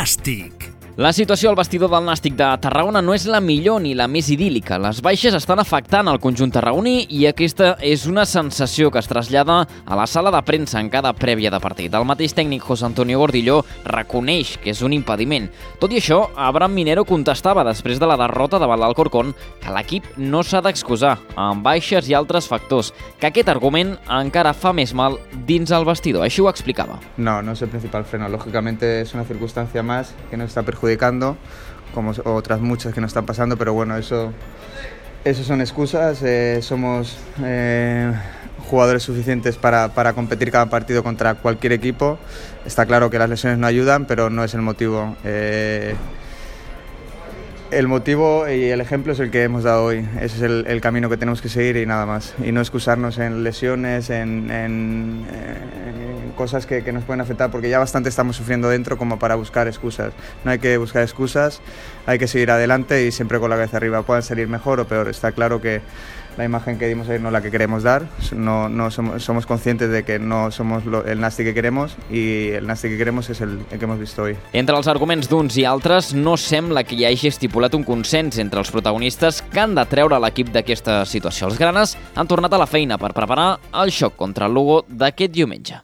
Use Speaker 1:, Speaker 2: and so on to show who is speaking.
Speaker 1: Nasty.
Speaker 2: La situació al vestidor del Nàstic de Tarragona no és la millor ni la més idíl·lica. Les baixes estan afectant el conjunt tarragoní i aquesta és una sensació que es trasllada a la sala de premsa en cada prèvia de partit. El mateix tècnic José Antonio Gordillo reconeix que és un impediment. Tot i això, Abraham Minero contestava després de la derrota davant l'Alcorcón que l'equip no s'ha d'excusar amb baixes i altres factors, que aquest argument encara fa més mal dins el vestidor. Així ho explicava.
Speaker 3: No, no es el principal freno. Lógicamente es una circunstancia más que nos está como otras muchas que nos están pasando, pero bueno, eso, eso son excusas. Eh, somos eh, jugadores suficientes para, para, competir cada partido contra cualquier equipo. Está claro que las lesiones no ayudan, pero no es el motivo. Eh, el motivo y el ejemplo es el que hemos dado hoy. Ese es el, camino que tenemos que seguir y nada más. Y no excusarnos en lesiones, en cosas que, que, nos pueden afectar, porque ya bastante estamos sufriendo dentro como para buscar excusas. No hay que buscar excusas, hay que seguir adelante y siempre con la cabeza arriba. Puedan salir mejor o peor. Está claro que la imagen que dimos ayer no es la que queremos dar. No, no somos, somos, conscientes de que no somos lo, el Nasti que queremos y el Nasti que queremos es el, el que hemos visto hoy.
Speaker 2: Entre els arguments d'uns i altres, no sembla que hi hagi estipulat un consens entre els protagonistes que han de treure l'equip d'aquesta situació. Els granes han tornat a la feina per preparar el xoc contra el Lugo d'aquest diumenge.